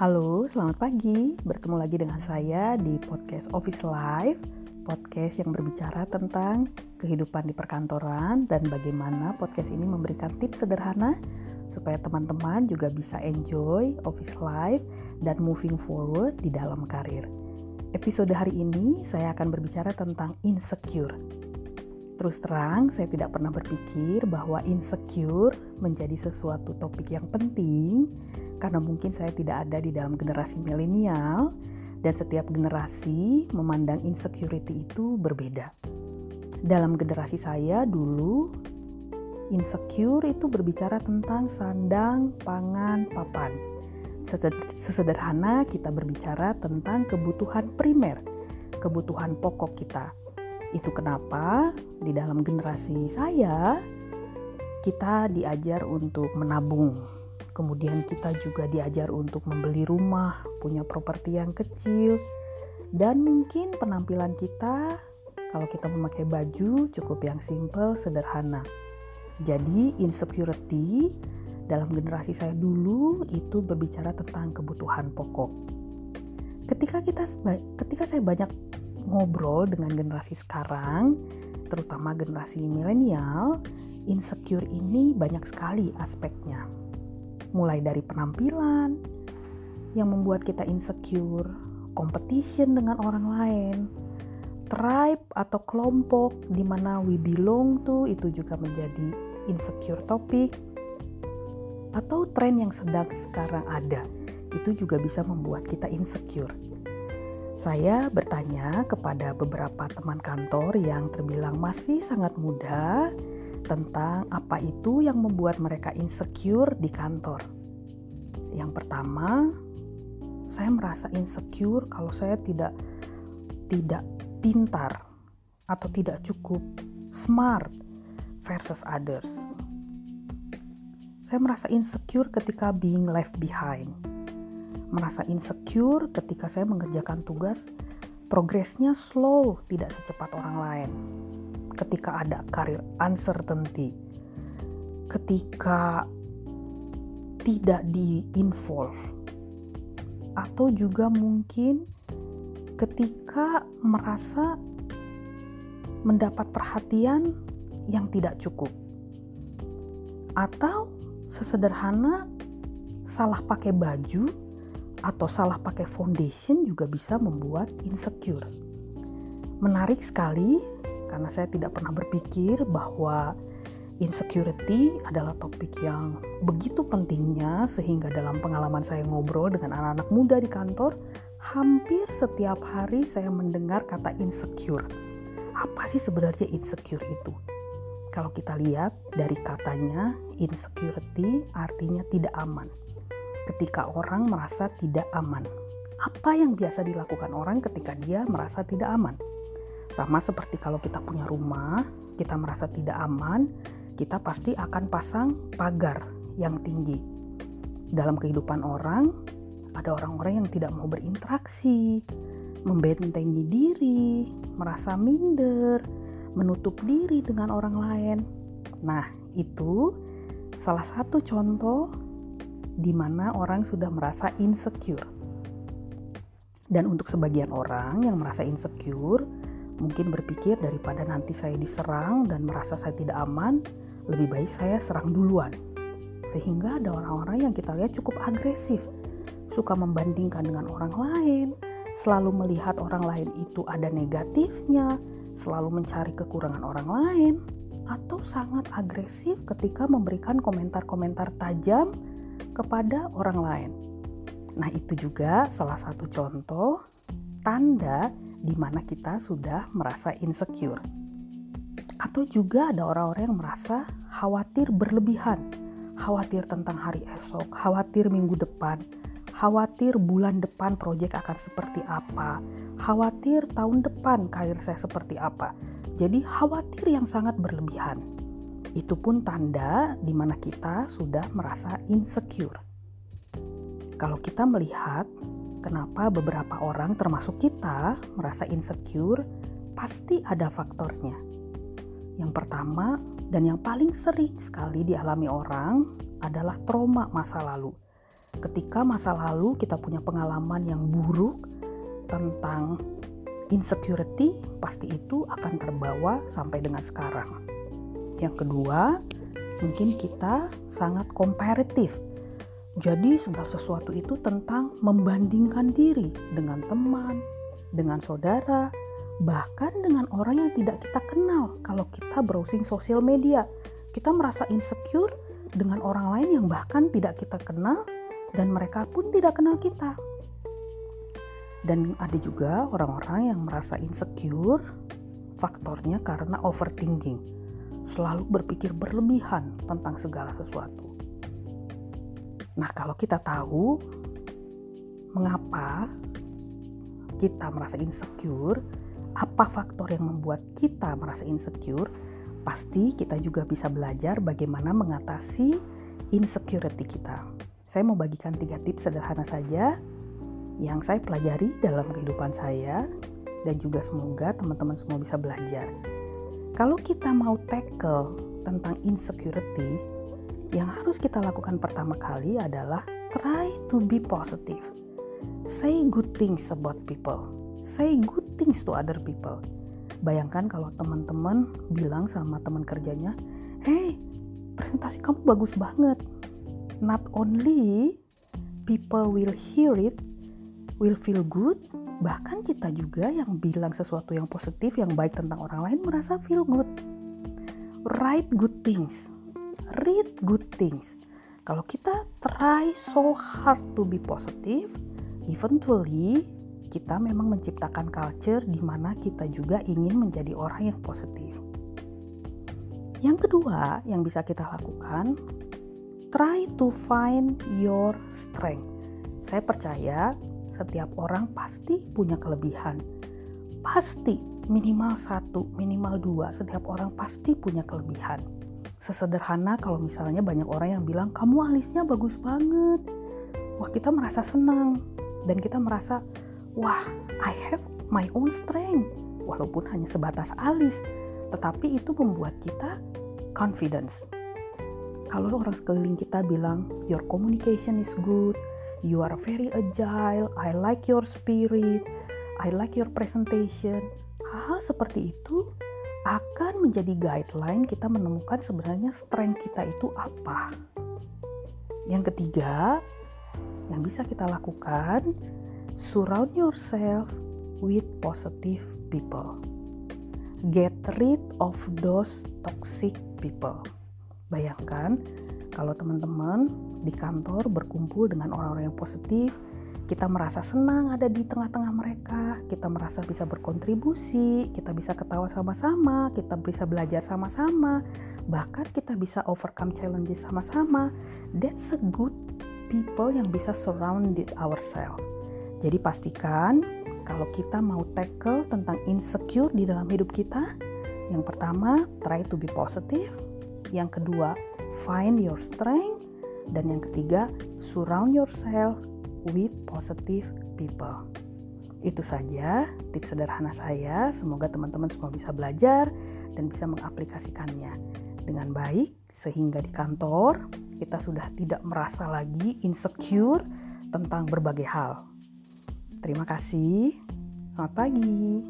Halo, selamat pagi. Bertemu lagi dengan saya di podcast Office Life, podcast yang berbicara tentang kehidupan di perkantoran dan bagaimana podcast ini memberikan tips sederhana supaya teman-teman juga bisa enjoy office life dan moving forward di dalam karir. Episode hari ini saya akan berbicara tentang insecure. Terus terang, saya tidak pernah berpikir bahwa insecure menjadi sesuatu topik yang penting karena mungkin saya tidak ada di dalam generasi milenial dan setiap generasi memandang insecurity itu berbeda. Dalam generasi saya dulu insecure itu berbicara tentang sandang, pangan, papan. Sesederhana kita berbicara tentang kebutuhan primer, kebutuhan pokok kita itu kenapa di dalam generasi saya kita diajar untuk menabung. Kemudian kita juga diajar untuk membeli rumah, punya properti yang kecil. Dan mungkin penampilan kita kalau kita memakai baju cukup yang simple, sederhana. Jadi insecurity dalam generasi saya dulu itu berbicara tentang kebutuhan pokok. Ketika kita ketika saya banyak ngobrol dengan generasi sekarang, terutama generasi milenial, insecure ini banyak sekali aspeknya. Mulai dari penampilan yang membuat kita insecure, competition dengan orang lain, tribe atau kelompok di mana we belong to itu juga menjadi insecure topik atau tren yang sedang sekarang ada. Itu juga bisa membuat kita insecure. Saya bertanya kepada beberapa teman kantor yang terbilang masih sangat muda tentang apa itu yang membuat mereka insecure di kantor. Yang pertama, saya merasa insecure kalau saya tidak tidak pintar atau tidak cukup smart versus others. Saya merasa insecure ketika being left behind merasa insecure ketika saya mengerjakan tugas progresnya slow, tidak secepat orang lain. Ketika ada karir uncertainty, ketika tidak di-involve, atau juga mungkin ketika merasa mendapat perhatian yang tidak cukup, atau sesederhana salah pakai baju atau salah pakai foundation juga bisa membuat insecure. Menarik sekali karena saya tidak pernah berpikir bahwa insecurity adalah topik yang begitu pentingnya sehingga dalam pengalaman saya ngobrol dengan anak-anak muda di kantor, hampir setiap hari saya mendengar kata insecure. Apa sih sebenarnya insecure itu? Kalau kita lihat dari katanya, insecurity artinya tidak aman ketika orang merasa tidak aman. Apa yang biasa dilakukan orang ketika dia merasa tidak aman? Sama seperti kalau kita punya rumah, kita merasa tidak aman, kita pasti akan pasang pagar yang tinggi. Dalam kehidupan orang, ada orang-orang yang tidak mau berinteraksi, membentengi diri, merasa minder, menutup diri dengan orang lain. Nah, itu salah satu contoh di mana orang sudah merasa insecure. Dan untuk sebagian orang yang merasa insecure, mungkin berpikir daripada nanti saya diserang dan merasa saya tidak aman, lebih baik saya serang duluan. Sehingga ada orang-orang yang kita lihat cukup agresif, suka membandingkan dengan orang lain, selalu melihat orang lain itu ada negatifnya, selalu mencari kekurangan orang lain, atau sangat agresif ketika memberikan komentar-komentar tajam kepada orang lain. Nah, itu juga salah satu contoh tanda di mana kita sudah merasa insecure. Atau juga ada orang-orang yang merasa khawatir berlebihan, khawatir tentang hari esok, khawatir minggu depan, khawatir bulan depan proyek akan seperti apa, khawatir tahun depan karir saya seperti apa. Jadi khawatir yang sangat berlebihan. Itu pun tanda di mana kita sudah merasa insecure. Kalau kita melihat kenapa beberapa orang termasuk kita merasa insecure, pasti ada faktornya. Yang pertama dan yang paling sering sekali dialami orang adalah trauma masa lalu. ketika masa lalu kita punya pengalaman yang buruk tentang insecurity, pasti itu akan terbawa sampai dengan sekarang. Yang kedua, mungkin kita sangat komparatif. Jadi segala sesuatu itu tentang membandingkan diri dengan teman, dengan saudara, bahkan dengan orang yang tidak kita kenal. Kalau kita browsing sosial media, kita merasa insecure dengan orang lain yang bahkan tidak kita kenal dan mereka pun tidak kenal kita. Dan ada juga orang-orang yang merasa insecure faktornya karena overthinking. Selalu berpikir berlebihan tentang segala sesuatu. Nah, kalau kita tahu mengapa kita merasa insecure, apa faktor yang membuat kita merasa insecure, pasti kita juga bisa belajar bagaimana mengatasi insecurity kita. Saya mau bagikan tiga tips sederhana saja yang saya pelajari dalam kehidupan saya dan juga semoga teman-teman semua bisa belajar. Kalau kita mau tackle tentang insecurity, yang harus kita lakukan pertama kali adalah try to be positive. Say good things about people. Say good things to other people. Bayangkan kalau teman-teman bilang sama teman kerjanya, "Hey, presentasi kamu bagus banget." Not only people will hear it, will feel good, bahkan kita juga yang bilang sesuatu yang positif, yang baik tentang orang lain merasa feel good. Write good things, read good things. Kalau kita try so hard to be positive, eventually kita memang menciptakan culture di mana kita juga ingin menjadi orang yang positif. Yang kedua yang bisa kita lakukan, try to find your strength. Saya percaya setiap orang pasti punya kelebihan. Pasti minimal satu, minimal dua, setiap orang pasti punya kelebihan. Sesederhana kalau misalnya banyak orang yang bilang, kamu alisnya bagus banget. Wah kita merasa senang. Dan kita merasa, wah I have my own strength. Walaupun hanya sebatas alis. Tetapi itu membuat kita confidence. Kalau orang sekeliling kita bilang, your communication is good, you are very agile, I like your spirit, I like your presentation. Hal-hal seperti itu akan menjadi guideline kita menemukan sebenarnya strength kita itu apa. Yang ketiga, yang bisa kita lakukan, surround yourself with positive people. Get rid of those toxic people. Bayangkan kalau teman-teman di kantor berkumpul dengan orang-orang yang positif, kita merasa senang ada di tengah-tengah mereka, kita merasa bisa berkontribusi, kita bisa ketawa sama-sama, kita bisa belajar sama-sama, bahkan kita bisa overcome challenges sama-sama. That's a good people yang bisa surround ourselves. Jadi pastikan kalau kita mau tackle tentang insecure di dalam hidup kita, yang pertama try to be positive, yang kedua find your strength, dan yang ketiga, surround yourself with positive people. Itu saja tips sederhana saya. Semoga teman-teman semua bisa belajar dan bisa mengaplikasikannya dengan baik sehingga di kantor kita sudah tidak merasa lagi insecure tentang berbagai hal. Terima kasih. Selamat pagi.